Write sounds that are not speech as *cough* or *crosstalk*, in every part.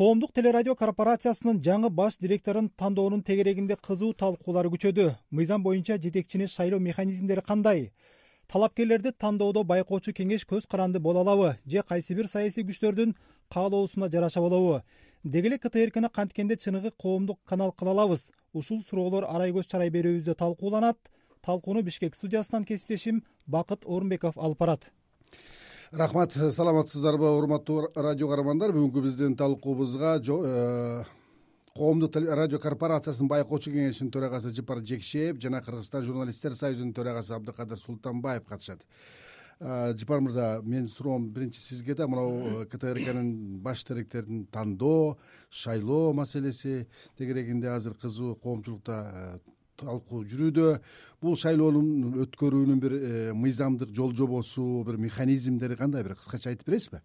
коомдук телерадио корпорациясынын жаңы баш директорун тандоонун тегерегинде кызуу талкуулар күчөдү. Мыйзам боюнча жетекчини шайлоо механизмдери кандай? Талапкерлерди тандоодо байкоочу кеңеш көз каранды боло алабы же кайсы бир саясий күчтөрдүн каалоосуна жараша болобу? Деги эле ктркны канткенде чыныгы коомдук канал кыла алабыз. Ушул суроолор арай көз чарай берүүбүздө талкууланат. Талкууну бишкек студиясынан кесиптешим бакыт орунбеков алып барат рахмат саламатсыздарбы урматтуу радио каармандар. Бүгүнкү биздин талкуубузга э, коомдук радио корпорациясынын байкоочу кеңешинин төрагасы жыпар жекшеев жана кыргызстан журналисттер союзунун төрагасы абдыкадыр султанбаев катышат. Э, жыпар мырза менин суроом биринчи сизге да мынау э, ктркнын баш директорун тандоо шайлоо маселеси тегерегинде азыр кызуу коомчулукта талкуу жүрүүдө. Бул шайлоонун өткөрүүнүн бир э, мыйзамдык жол жобосу бир механизмдери кандай бир? Кыскача айтып бересизби?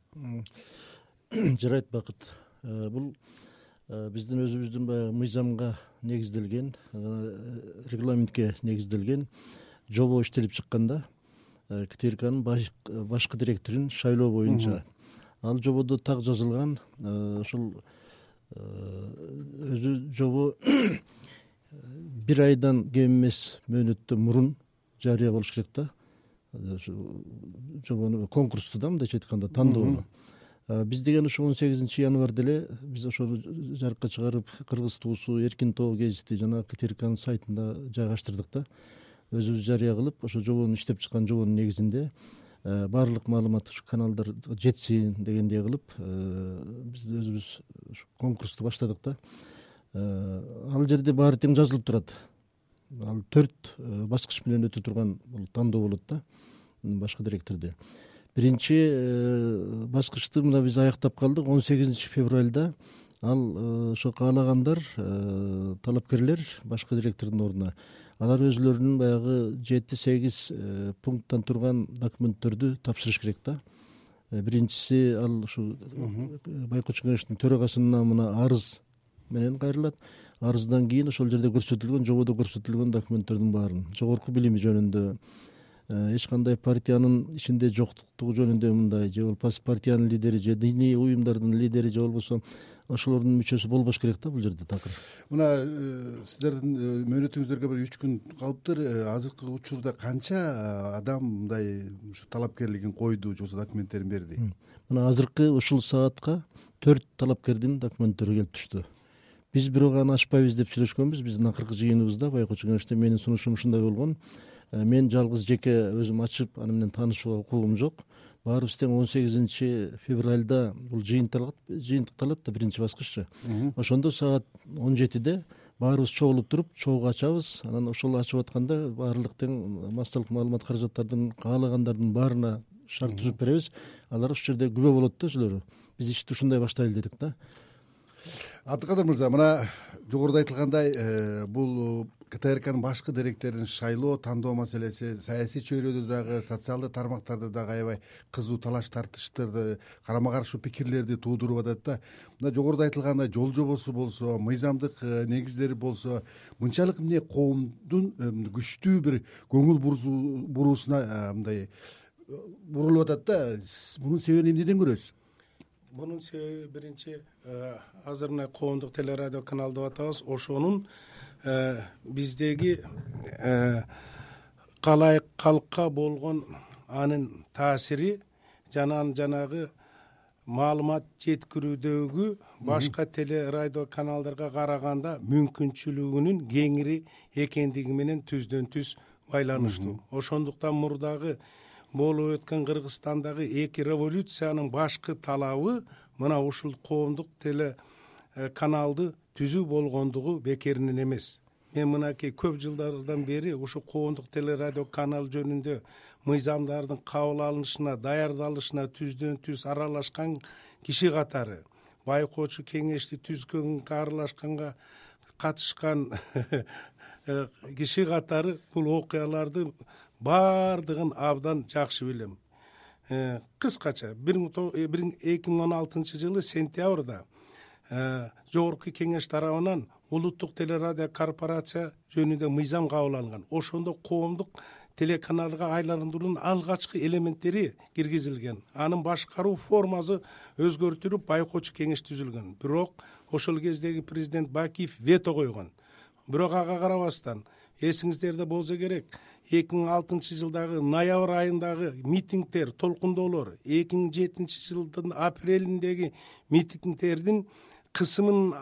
Жарайт бакыт. Э, бул э, биздин өзүбүздүн баягы мыйзамга негизделген регламентке негизделген жобо иштелип чыкканда ктркнын башкы директорун шайлоо боюнча. Ал жободо так жазылган ушул өзү жобо бир айдан кем эмес мөөнөттөн мурун жарыя болуш керек да. Ушу жобону конкурсту да мындайча айтканда тандоону биз деген ушу он сегизинчи январда эле биз ошону жарыкка чыгарып кыргыз туусу эркин тоо гезити жана ктркнын сайтында жайгаштырдык да. Өзүбүз жарыя кылып ошо жобону иштеп чыккан жобонун негизинде баардык маалымат ушу каналдар жетсин дегендей кылып биз өзүбүз ушу конкурсту баштадык да ал жерде баары тең жазылып турат. Ал төрт э, баскыч менен өтө турган бул тандоо болот да башкы директорду биринчи э, баскычты мына биз аяктап калдык он сегизинчи февралда. Ал ошо каалагандар талапкерлер башкы директордун ордуна. Алар өзүлөрүнүн баягы жети сегиз пункттан турган документтөрдү тапшырыш керек да. Биринчиси ал ушул байкоочу кеңештин төрагасынын намына арыз менен кайрылат. Арыздан кийин ошол жерде көрсөтүлгөн жободо көрсөтүлгөн документтердин баарын жогорку билими жөнүндө э, эч кандай партиянын ичинде жоктугу жөнүндө мындай же болбосо партиянын лидери же диний уюмдардын лидери же болбосо ошолордун мүчөсү болбош керек да бул жерде такыр? Мына э, сиздердин э, мөөнөтүңүздөргө бир үч күн калыптыр. Азыркы учурда канча адам мындай ушу талапкерлигин койду же болбосо документтерин берди? Мына азыркы ушул саатка төрт талапкердин документтери келип түштү биз бирок аны ачпайбыз деп сүйлөшкөнбүз. Биздин акыркы жыйыныбызда байкоочу кеңеште менин сунушум ушундай болгон. Э, мен жалгыз жеке өзүм ачып аны менен таанышууга укугум жок. Баарыбыз тең он сегизинчи февралда бул жыйынтыкталат да биринчи баскыччы ошондо саат он жетиде баарыбыз чогулуп туруп чогуу ачабыз. Анан ошол ачып атканда баардык тең массалык маалымат каражаттардын каалагандардын баарына шарт түзүп беребиз. Алар ушул жерде күбө болот да өзүлөрү биз ишти ушундай баштайлы дедик да абдыкадыр мырза мына жогоруда айтылгандай э, бул ктркнын башкы директорун шайлоо тандоо маселеси саясий чөйрөдө дагы социалдык тармактарда дагы аябай кызуу талаш тартыштырды карама каршы пикирлерди туудуруп атат да. Мына жогоруда айтылгандай жол жобосу болсо мыйзамдык э, негиздери болсо мынчалык эмне коомдун э, күчтүү бир көңүл буруусуна мындай бурулуп атат да. Мунун себебин эмнеден көрөсүз мунун себеби биринчи азыр мына коомдук телерадио канал деп атабыз ошонун биздеги калайык калкка болгон анын таасири жана анын жанагы маалымат жеткирүүдөгү башка телерадио каналдарга караганда мүмкүнчүлүгүнүн кеңири экендиги менен түздөн түз байланыштуу ошондуктан мурдагы болуп өткөн кыргызстандагы эки революциянын башкы талабы мына ушул коомдук теле э, каналды түзүү болгондугу бекеринен эмес. Мен мынакей көп жылдардан бери ушу коомдук телерадио канал жөнүндө мыйзамдардын кабыл алынышына даярдалышына түздөн түз аралашкан киши катары байкоочу кеңешти түзгөнгө аралашканга катышкан *laughs* э, киши катары бул окуяларды баардыгын абдан жакшы билем. Э, кыскача э, эки миң он алтынчы жылы сентябрда э, жогорку кеңеш тарабынан улуттук телерадио корпорация жөнүндө мыйзам кабыл ошондо коомдук телеканалга айландыруунун алгачкы элементтери киргизилген. Анын башкаруу формасы өзгөртүлүп байкоочу кеңеш түзүлгөн. Бирок ошол кездеги президент бакиев вето койгон бирок ага карабастан эсиңиздерде болсо керек. Эки миң алтынчы жылдагы ноябрь айындагы митингдер толкундоолор эки миң жетинчи жылдын апрелиндеги митингдердин кысымынын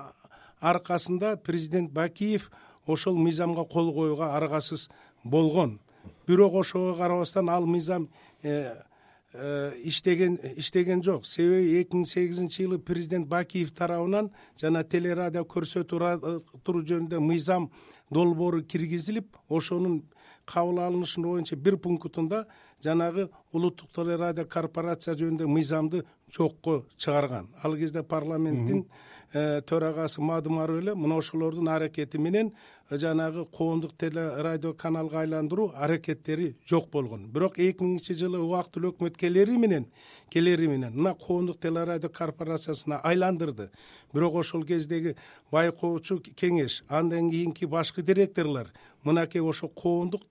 аркасында президент бакиев ошол мыйзамга кол коюуга аргасыз болгон. Бирок ошого карабастан ал мыйзам э, иштеген иштеген жок. Себеби эки миң сегизинчи жылы президент бакиев тарабынан жана телерадио көрсөтүү жөнүндө мыйзам долбоору киргизилип ошонун кабыл алынышы боюнча бир пунктунда жанагы улуттук телерадио корпорация жөнүндө мыйзамды жокко чыгарган. Ал кезде парламенттин Э, төрагасы мадумаров эле мына ошолордун аракети менен э, жанагы коомдук телерадио каналга айландыруу аракеттери жок болгон. Бирок эки миңинчи жылы убактылуу өкмөт келери менен келери менен мына коомдук телерадио корпорациясына айландырды. Бирок ошол кездеги байкоочу кеңеш андан кийинки башкы директорлор мынакей ошо коомдук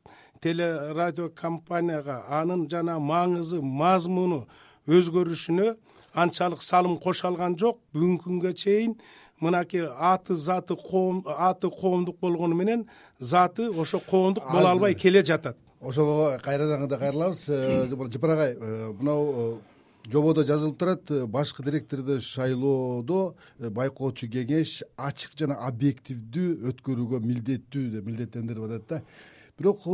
телерадио компанияга анын жанагы маңызы мазмуну өзгөрүшүнө анчалык салым кошо алган жок. Бүгүнкү күнгө чейин мынакей аты заты коом аты коомдук болгону менен заты ошо коомдук боло албай келе жатат. Ошого кайрадан да кайрылабыз. Э, жыпыр агай э, мынау э, жободо жазылып турат. Башкы директорду шайлоодо байкоочу кеңеш ачык жана объективдүү өткөрүүгө милдеттүү деп милдеттендирип атат да бирок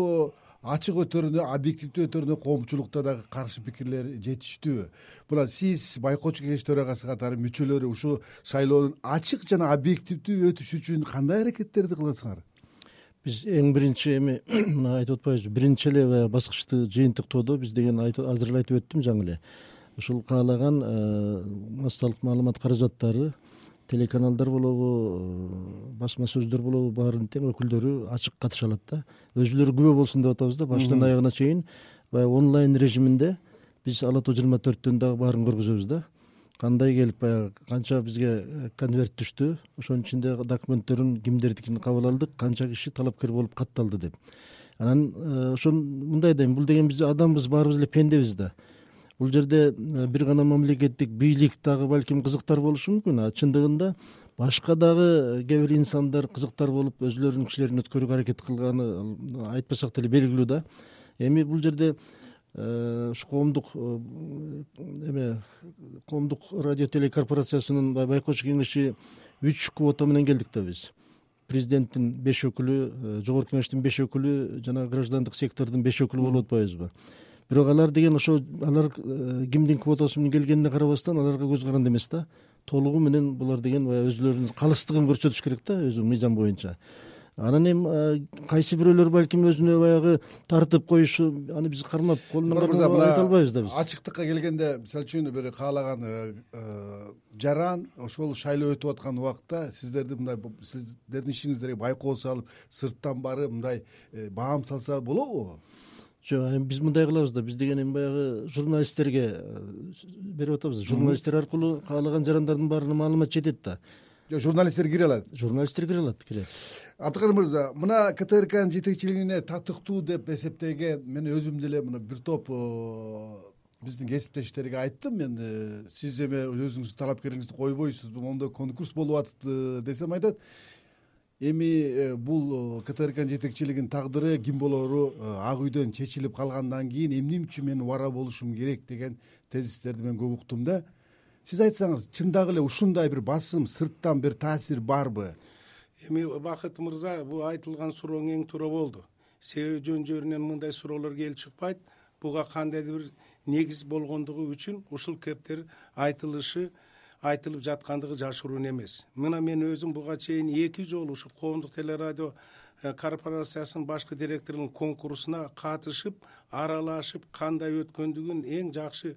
ачык өтөрүнө объективдүү өтөрүнө коомчулукта дагы каршы пикирлер жетиштүү. Мына сиз байкоочу кеңеш төрагасы катары мүчөлөрү ушул шайлоонун ачык жана объективдүү өтүшү үчүн кандай аракеттерди кыласыңар? Биз эң биринчи эми *clears throat* мына айтып атпайбызбы биринчи эле баягы баскычты жыйынтыктоодо биз деген азыр эле айтып өттүм жаңы эле. Ушул каалаган э, массалык маалымат каражаттары телеканалдар болобу э, басма сөздөр болобу баарынын тең өкүлдөрү ачык катыша алат да. Өзүлөрү күбө болсун деп атабыз да башынан аягына чейин. Баягы онлайн режиминде биз ала тоо жыйырма төрттөн дагы баарын көргүзөбүз да. Кандай келип баягы канча бизге э, конверт түштү ошонун ичинде документтерин кимдердикин кабыл алдык канча киши талапкер болуп катталды деп. Анан э, ошон мындай да эми бул деген биз адамбыз баарыбыз эле пендебиз да бул жерде э, бир гана мамлекеттик бийлик дагы балким кызыктар болушу мүмкүн. А чындыгында башка дагы кээ бир инсандар кызыктар болуп өзүлөрүнүн кишилерин өткөрүүгө аракет кылганы айтпасак деле белгилүү да. Эми бул жерде э, ушу коомдук э, эме коомдук радио телекорпорациясынын байкоочу кеңеши үч квота менен келдик да биз. Президенттин беш өкүлү жогорку кеңештин беш өкүлү жана граждандык сектордун беш өкүлү болуп атпайбызбы бирок алар деген ошо алар э, кимдин квотасы менен келгенине карабастан аларга көз каранды эмес да. Толугу менен булар деген баягы өзүлөрүнүн калыстыгын көрсөтүш керек да өзү мыйзам боюнча. Анан эми э, кайсы бирөөлөр балким өзүнө баягы тартып коюшу аны биз кармап кол менен кармап айта албайбыз да биз. ачыктыкка келгенде мисалы үчүн бир каалаган э, жаран ошол шайлоо өтүп аткан убакта сиздерди мындай сиздердин ишиңиздерге байкоо салып сырттан барып мындай баам салса болобу жок эми биз мындай кылабыз да. Биз деген эми баягы журналисттерге э, берип атабыз. Журналисттер аркылуу каалаган жарандардын баарына маалымат жетет да. Жок журналисттер кире алат. Журналисттер кире алат кирет абдыкадыр мырза мына ктркнын жетекчилигине татыктуу деп эсептеген мен өзүм деле мына бир топ э, биздин кесиптештерге айттым. Мен э, сиз эми өзүңүздүн талапкериңизди койбойсузбу моундай конкурс болуп атыптыр десем айтат эми э, бул э, ктркнын жетекчилигинин тагдыры ким болору э, ак үйдөн чечилип калгандан кийин эмне үчүн мен убара болушум керек деген тезистерди мен көп уктум да. Сиз айтсаңыз чындап эле ушундай бир басым сырттан бир таасир барбы? Эми бакыт мырза бул айтылган сурооң эң туура болду. Себеби жөн жөрүнөн мындай суроолор келип чыкпайт. Буга кандайдыр бир негиз болгондугу үчүн ушул кептер айтылышы айтылып жаткандыгы жашыруун эмес. Мына мен өзүм буга чейин эки жолу ушу коомдук телерадио э, корпорациясынын башкы директорунун конкурсуна катышып аралашып кандай өткөндүгүн эң жакшы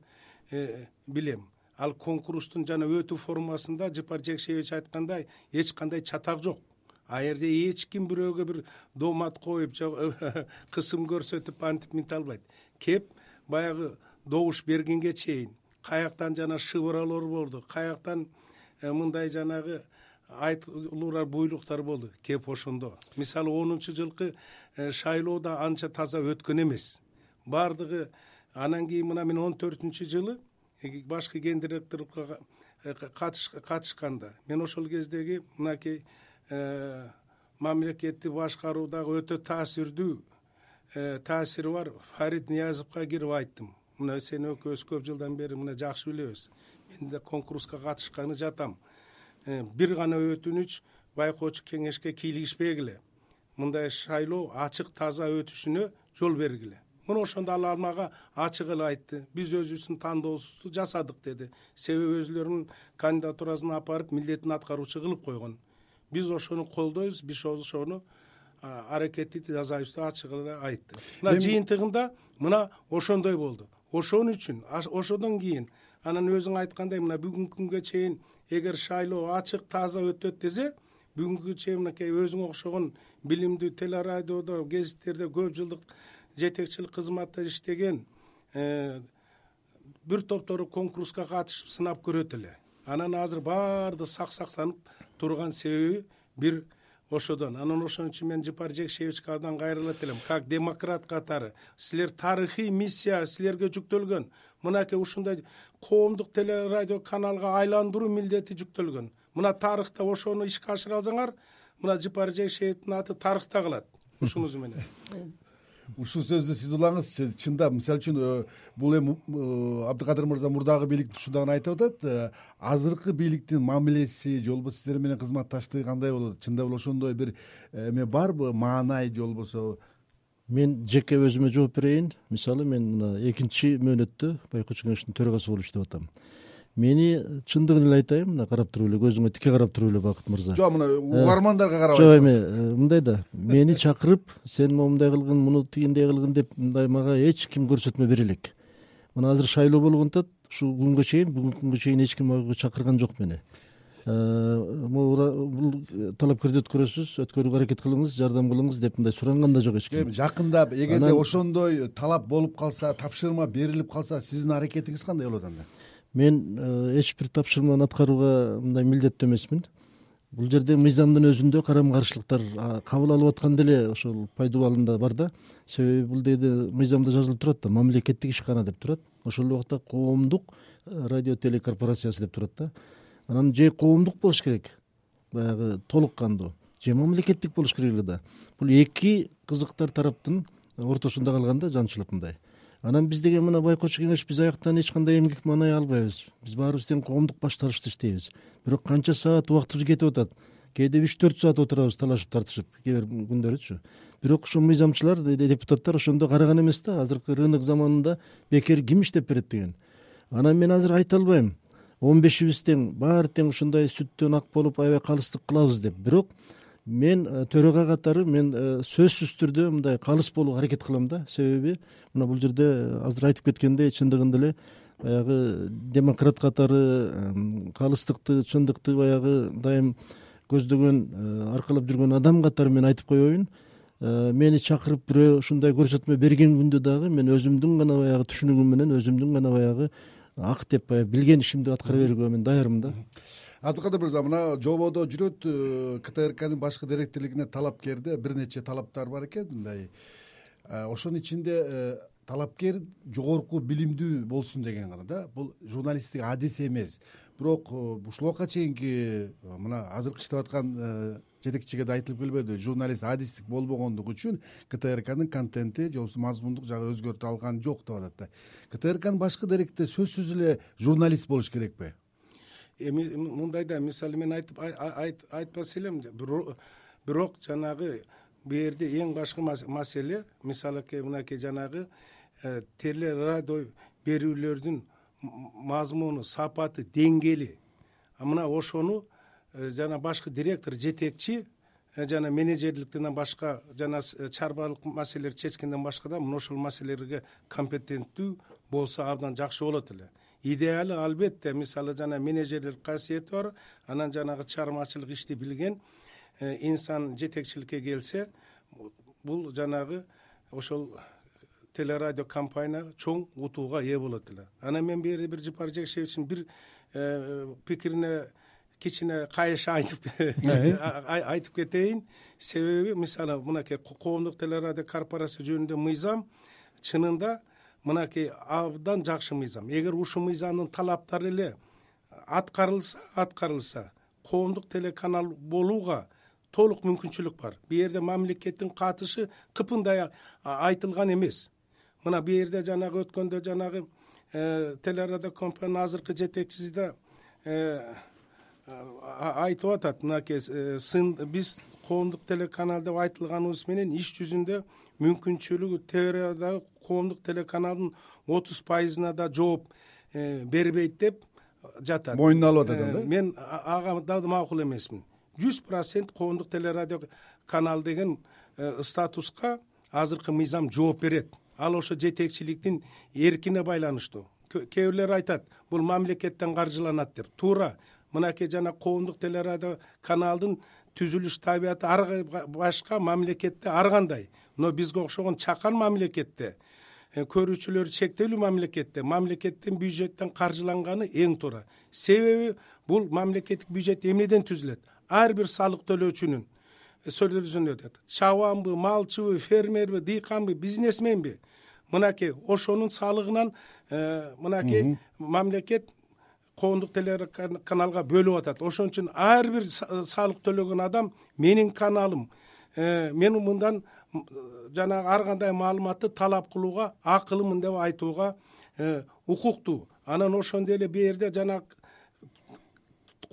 э, билем. Ал конкурстун жана өтүү формасында жыпар жекшеевич айткандай эч кандай чатак жок. Ал жерде эч ким бирөөгө бир доомат коюп же *laughs* кысым көрсөтүп антип минте албайт кеп баягы добуш бергенге чейин каяктан жана шыбыроолор болду. Каяктан э, мындай жанагы айтылуур буйруктар болду кеп ошондо. Мисалы онунчу жылкы э, шайлоо да анча таза өткөн эмес. Баардыгы анан кийин мына мен он төртүнчү жылы башкы ген директорлукка катышканда. Мен ошол кездеги мынакей мамлекетти башкаруудагы өтө таасирдүү таасири бар фарид ниязовго кирип айттым мына сен экөөбүз көп жылдан бери мына жакшы билебиз. Мен да конкурска катышканы жатам. Э, бир гана өтүнүч байкоочу кеңешке кийлигишпегиле. Мындай шайлоо ачык таза өтүшүнө жол бергиле. Мына ошондо ал мага ачык эле айтты. Биз өзүбүздүн тандообузду жасадык деди. Себеби өзүлөрүнүн кандидатурасын алып барып милдетин аткаруучу кылып койгон. Биз ошону колдойбуз биз ошону аракетти жасайбыз деп ачык эле айтты. Мына жыйынтыгында мына ошондой болду ошон үчүн ошондон кийин анан өзүң айткандай мына бүгүнкү күнгө чейин эгер шайлоо ачык таза өтөт десе бүгүнкү чейин мынакей өзүңө окшогон билимдүү телерадиодо гезиттерде көп жылдык жетекчилик кызматта иштеген э, бир топтору конкурска катышып сынап көрөт эле. Анан азыр баардыгы саксактанып турган себеби бир ошодон. Анан ошон үчүн мен жыпар жекшеевичке абдан кайрылат элем как демократ катары. Силер тарыхый миссия силерге жүктөлгөн. Мынакей ушундай коомдук телерадио каналга айландыруу милдети жүктөлгөн. Мына тарыхта ошону ишке ашыра алсаңар мына жыпар жекшеевдин аты тарыхта калат. Ушунусу менен ушул сөздү сиз улаңызчы чындап мисалы үчүн э, бул эми э, абдыкадыр мырза мурдагы бийликтин ушундагын айтып атат э, азыркы бийликтин мамилеси же болбосо сиздер менен кызматташтыгы кандай болот. Чындап эле ошондой бир эме барбы маанай же болбосо мен жеке өзүмө жооп берейин. Мисалы мен мына экинчи мөөнөттө байкоочу кеңештин төрагасы болуп иштеп атам мени чындыгын эле айтайын мына карап туруп эле көзүңө тике карап туруп эле бакыт мырза. Жок мына угармандарга карап жок эми э, мындай да. Мени чакырып сен момундай кылгын муну тигиндей кылгын деп мындай мага эч ким көрсөтмө бере элек мына азыр шайлоо болгон атат ушул күнгө чейин бүгүнкү күнгө чейин эч ким мага чакырган жок мени. Э, бул талапкерди өткөрөсүз өткөрүүгө аракет кылыңыз жардам кылыңыз деп мындай суранган да жок эч ким. Эми жакында эгерде ошондой талап болуп калса тапшырма берилип калса сиздин аракетиңиз кандай болот анда мен э, эч бир тапшырманы аткарууга мындай милдеттүү эмесмин. Бул жерде мыйзамдын өзүндө карама каршылыктар кабыл алып аткан деле ошол пайдубалында бар да. Себеби бул деде мыйзамда жазылып турат да мамлекеттик ишкана деп турат. Ошол эле убакта коомдук э, радио телекорпорациясы деп турат да. Анан же коомдук болуш керек баягы толук кандуу же мамлекеттик болуш керек эле да. Бул эки кызыктар тараптын ортосунда калган да жанчылык мындай анан биз деген мына байкоочу кеңеш биз аяктан эч кандай эмгек маанай албайбыз. Биз баарыбыз тең коомдук башталышта иштейбиз. Бирок канча саат убактыбыз кетип атат? Кээде үч төрт саат отурабыз талашып тартышып. Кээ бир күндөрүчү бирок ушул мыйзамчылар депутаттар ошондо караган эмес да. Азыркы рынок заманында бекер ким иштеп берет деген. Анан мен азыр айта албайм. Он бешибиз тең баары тең ушундай сүттөн ак болуп аябай калыстык кылабыз деп. Бирок мен э, төрага катары мен э, сөзсүз түрдө мындай калыс болууга аракет кылам да. Себеби мына бул жерде э, азыр айтып кеткендей чындыгында эле баягы демократ катары калыстыкты чындыкты баягы дайым көздөгөн аркалап жүргөн адам катары мен айтып коеюн мени чакырып бирөө ушундай көрсөтмө берген күндө дагы мен өзүмдүн гана баягы түшүнүгүм менен өзүмдүн гана баягы ак деп баягы билген ишимди аткара бергөкө мен даярмын да абдыкадыр мырза мына жободо жүрөт э, ктркнын башкы директорлугуна талапкерде бир нече талаптар бар экен мындай э, ошонун ичинде э, талапкер жогорку билимдүү болсун деген гана да. Бул журналисттик адис эмес. Бирок ушул убакка чейинки мына азыркы иштеп аткан жетекчиге да айтылып келбедиби журналист адистик болбогондугу үчүн ктркнын контенти же болбосо мазмундук жагы өзгөртү алган жок деп атат да. Ктркнын башкы директори сөзсүз эле журналист болуш керекпи эми мындай да мисалы мен айтып айтпас элем бирок жанагы бул эң башкы маселе мисалыке мынакей жанагы э, телерадио берүүлөрдүн мазмуну сапаты деңгээли. Мына ошону э, жана башкы директор жетекчи э, жана менеджерликтен башка жана чарбалык маселелерди чечкенден башка да мына ошол маселелерге компетенттүү болсо абдан жакшы болот эле идеалы албетте мисалы жана менеджерлик касиети бар. Анан жанагы чыгармачылык ишти билген э, инсан жетекчиликке келсе бул жанагы ошол телерадио компания чоң утууга ээ болот эле. Анан мен бул бир жыпар жекшевичтин бир э, пикирине кичине кайшы айтып *laughs* айтып кетейин. Себеби мисалы мынакей коомдук телерадио корпорация жөнүндө мыйзам чынында мынакей абдан жакшы мыйзам. Эгер ушул мыйзамдын талаптары эле аткарылса аткарылса коомдук телеканал болууга толук мүмкүнчүлүк бар. Бул жерде мамлекеттин катышы кыпындай айтылган эмес. Мына бул жерде жанагы өткөндө жанагы э, телерадио компаниянын азыркы жетекчиси да э, айтып атат мынакей э, сын биз коомдук телеканал деп айтылганыбыз менен иш жүзүндө мүмкүнчүлүгү теорияда дагы коомдук телеканалдын отуз пайызына да жооп бербейт деп жатат. Мойнуна алып атат э, мен ага дагы макул эмесмин. Жүз процент коомдук телерадио канал деген э, статуска азыркы мыйзам жооп берет. Ал ошо жетекчиликтин эркине байланыштуу. Кээ бирлер айтат бул мамлекеттен каржыланат деп. Туура мынакей жана коомдук телерадио каналдын түзүлүш табияты ар башка мамлекетте ар кандай. Но бизге окшогон чакан мамлекетте Э, көрүүчүлөрү чектелүү мамлекетте мамлекеттин бюджеттен каржыланганы эң туура. Себеби бул мамлекеттик бюджет эмнеден түзүлөт? Ар бир салык төлөөчүнүн. Э, сөзүндө айтат чабанбы малчыбы фермерби дыйканбы бизнесменби. Мынакей ошонун салыгынан э, мынакей мамлекет коомдук телеканалга бөлүп атат. Ошон үчүн ар бир салык төлөгөн адам менин каналым мен мындан жанагы ар кандай маалыматты талап кылууга акылымын деп айтууга э, укуктуу анан ошондой эле бул жерде жанагы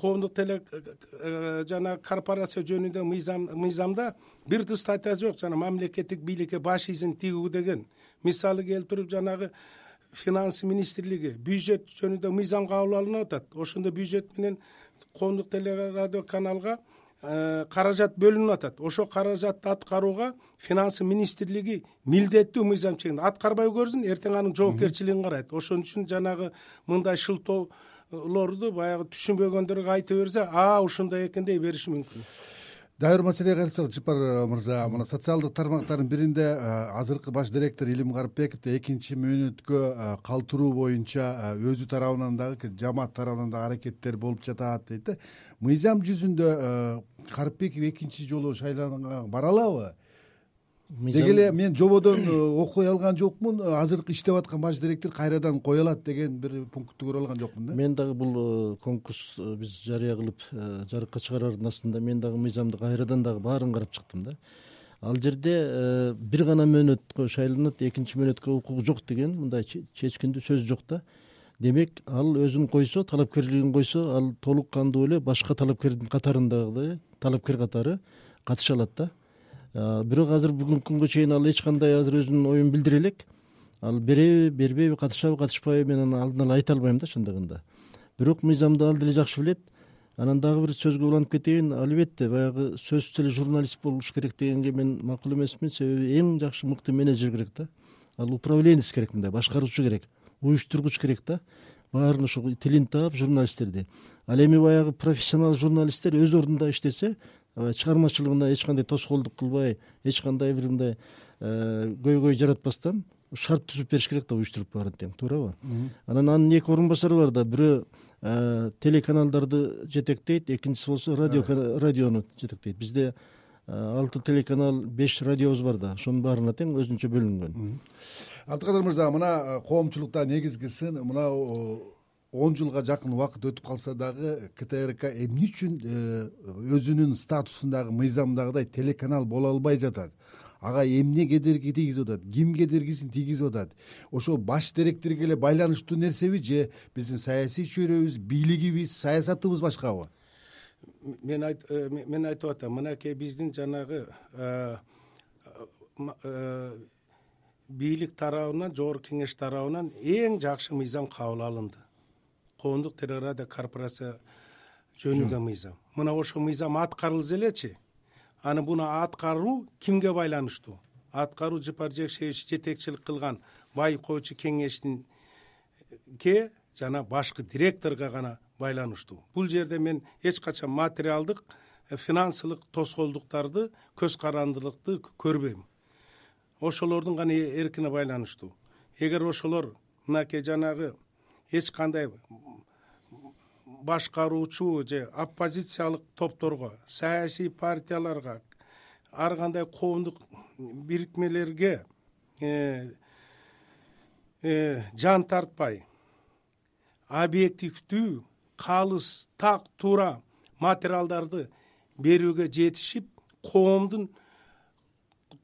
коомдук теле э, жанагы корпорация жөнүндө мыйзам мыйзамда бир да статья жок. Жана мамлекеттик бийликке баш изин тигүү деген. Мисалы келтирип жанагы финансы министрлиги бюджет жөнүндө мыйзам кабыл алынып атат. Ошондо бюджет менен коомдук телерадио каналга Э, каражат бөлүнүп атат. Ошол каражатты аткарууга финансы министрлиги милдеттүү мыйзам чегинде аткарбай көрсүн эртең анын жоопкерчилигин карайт. Ошон үчүн жанагы мындай шылтоолорду баягы түшүнбөгөндөргө айта берсе а ушундай экен дей бериши мүмкүн дагы бир маселеге кайтсак жыпар э, мырза мына социалдык тармактардын биринде э, азыркы баш директор илим карыпбеков да экинчи мөөнөткө калтыруу боюнча өзү тарабынан дагы жамаат тарабынан дагы аракеттер болуп жатат дейт да. Мыйзам жүзүндө э, карыпбеков экинчи жолу шайланганга бара алабы деги эле мен жободон э, окуй алган жокмун азыркы иштеп аткан баш директор кайрадан кое алат деген бир пунктту көрүп алган жокмун да? Мен дагы бул э, конкурс биз жарыя кылып жарыкка чыгараардын астында мен дагы мыйзамды кайрадан дагы баарын карап чыктым да. Ал жерде бир гана мөөнөткө шайланат экинчи мөөнөткө укугу жок деген мындай чечкиндүү сөз жок да. Демек ал өзүн койсо талапкерлигин койсо ал толук кандуу эле башка талапкердин катарындагы талапкер катары катыша алат да бирок азыр бүгүнкү күнгө чейин ал эч кандай азыр өзүнүн оюн билдире элек. Ал береби бербейби катышабы катышпайбы мен аны алдын ала айта албайм да чындыгында бирок мыйзамды ал деле жакшы билет. Анан дагы бир сөзгө уланып кетейин. Албетте баягы сөзсүз эле журналист болуш керек дегенге мен макул эмесмин. Себеби эң жакшы мыкты менеджер керек да. Ал управленец керек мындай башкаруучу керек уюштургуч керек да. Баарын ошо тилин таап журналисттерди. Ал эми баягы профессионал журналисттер өз ордунда иштесе чыгармачылыгына эч кандай тоскоолдук кылбай эч кандай бир мындай э, көйгөй жаратпастан шарт түзүп бериш керек да уюштуруп баарын тең туурабы. Анан анын эки орун басары бар да бирөө э, телеканалдарды жетектейт экинчиси болсо радио радиону жетектейт. Бизде э, алты телеканал беш радиобуз бар да ошонун баарына тең өзүнчө бөлүнгөн. Абдыкадыр мырза мына э, коомчулукта негизги сын мына он жылга жакын убакыт өтүп калса дагы ктрк эмне үчүн э, өзүнүн статусундагы мыйзамдагыдай телеканал боло албай жатат? Ага эмне кедерги тийгизип атат? Ким кедергисин тийгизип атат? Ошол баш директорго эле байланыштуу нерсеби же биздин саясий чөйрөбүз бийлигибиз саясатыбыз башкабы? Мен э, мен айтып атам. Мынакей биздин жанагы бийлик тарабынан жогорку кеңеш тарабынан эң жакшы мыйзам кабыл алынды коомдук телерадио корпорация жөнүндө мыйзам. Мына ошол мыйзам аткарылса элечи анан буну аткаруу кимге байланыштуу? Аткаруу жыпар жекшеевич жетекчилик кылган байкоочу кеңештинке жана башкы директорго гана байланыштуу. Бул жерде мен эч качан материалдык э, финансылык тоскоолдуктарды көз карандылыкты көрбөйм. Ошолордун гана эркине байланыштуу. Эгер ошолор мынакей жанагы эч кандай башкаруучу же оппозициялык топторго саясий партияларга ар кандай коомдук бирикмелерге э, э, жан тартпай объективдүү калыс так туура материалдарды берүүгө жетишип коомдун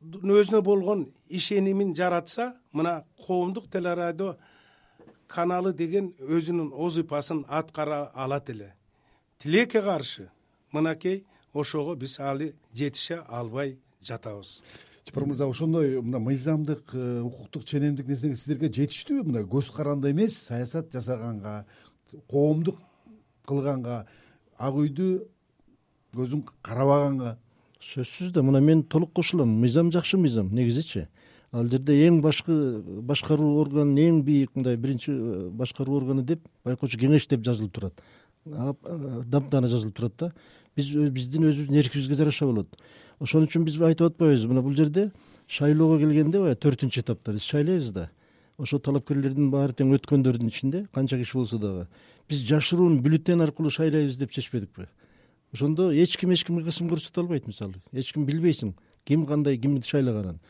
өзүнө болгон ишенимин жаратса мына коомдук телерадио каналы деген өзүнүн озыйпасын аткара алат эле. Тилекке каршы мынакей ошого биз али жетише албай жатабыз. Жапар мырза ошондой мына мыйзамдык э, укуктук ченемдик нерселер сиздерге жетиштүүбү мына көз каранды эмес саясат жасаганга коомдук кылганга ак үйдү көзүн карабаганга сөзсүз да мына мен толук кошулам. Мыйзам жакшы мыйзам негизичи ал жерде эң башкы башкаруу орган эң бийик мындай биринчи э, башкаруу органы деп байкоочу кеңеш деп жазылып турат. Даптаана жазылып турат да. Биз биздин өзүбүздүн эркибизге жараша болот. Ошон үчүн биз айтып атпайбызбы мына бул жерде шайлоого келгенде баягы төртүнчү этапта биз шайлайбыз да. Ошол талапкерлердин баары тең өткөндөрдүн ичинде канча киши болсо дагы. Биз жашыруун бюллетень аркылуу шайлайбыз деп чечпедикпи ошондо эч ким эч кимге кысым көрсөтө албайт мисалы. Эч ким билбейсиң ким кандай кимди шайлаганын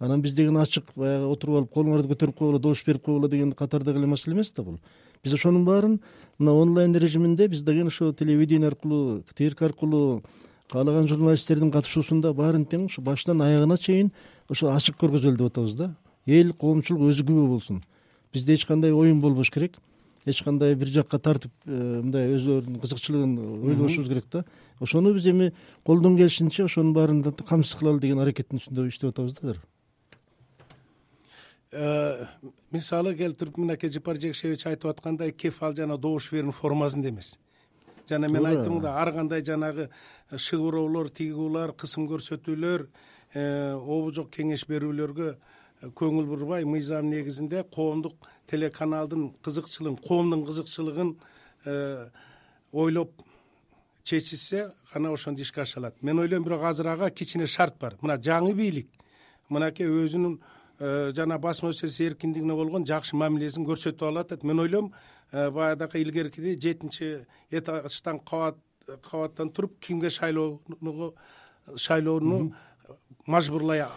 анан биз деген ачык баягы отуруп алып колуңарды көтөрүп койгула добуш берип койгула деген катардагы эле маселе эмес да бул. Биз ошонун баарын мына онлайн режиминде биз деген ошо телевидение аркылуу ктрк аркылуу каалаган журналисттердин катышуусунда баарын тең ушу башынан аягына чейин ошо ачык көргөзөлү деп атабыз да. Эл коомчулук өзү күбө болсун. Бизде эч кандай оюн болбош керек. Эч кандай бир жакка тартып э, мындай өзүлөрүнүн кызыкчылыгын ойлобошубуз керек да. Ошону биз эми колдон келишинче ошонун баарын камсыз кылалы деген аракеттин үстүндө иштеп атабыз да азыр э, мисалы келтирип мынакей жапар жекшебич айтып аткандай кеф ал жана добуш берүүнүн формасында эмес. Жана мен айттым да ар кандай жанагы шыгыроолор тыйгуулар кысым көрсөтүүлөр э, обу жок кеңеш берүүлөргө көңүл бурбай. Мыйзам негизинде коомдук телеканалдын кызыкчылыгын коомдун кызыкчылыгын э, ойлоп чечилсе гана ошондо ишке аша алат мен ойлойм бирок азыр ага кичине шарт бар. Мына жаңы бийлик. Мынакей өзүнүн э, жана басма сөз эркиндигине болгон жакшы мамилесин көрсөтүп алып атат мен ойлойм э, баягыдакы илгеркидей жетинчи этаждан кабаттан туруп кимге шайлоону шайлоону мажбурлайга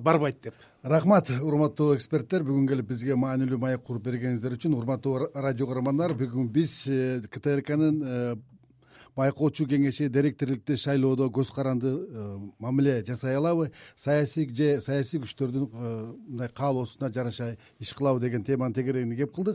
барбайт деп. Рахмат урматтуу эксперттер. Бүгүн келип бизге маанилүү маек куруп бергениңиздер үчүн урматтуу радио каармандар бүгүн биз э, ктркнын э, байкоочу кеңеши директорлукте шайлоодо көз каранды э, мамиле жасай алабы. Саясий же саясий күчтөрдүн мындай каалоосуна жараша иш кылабы деген теманын тегерегинен кеп кылдык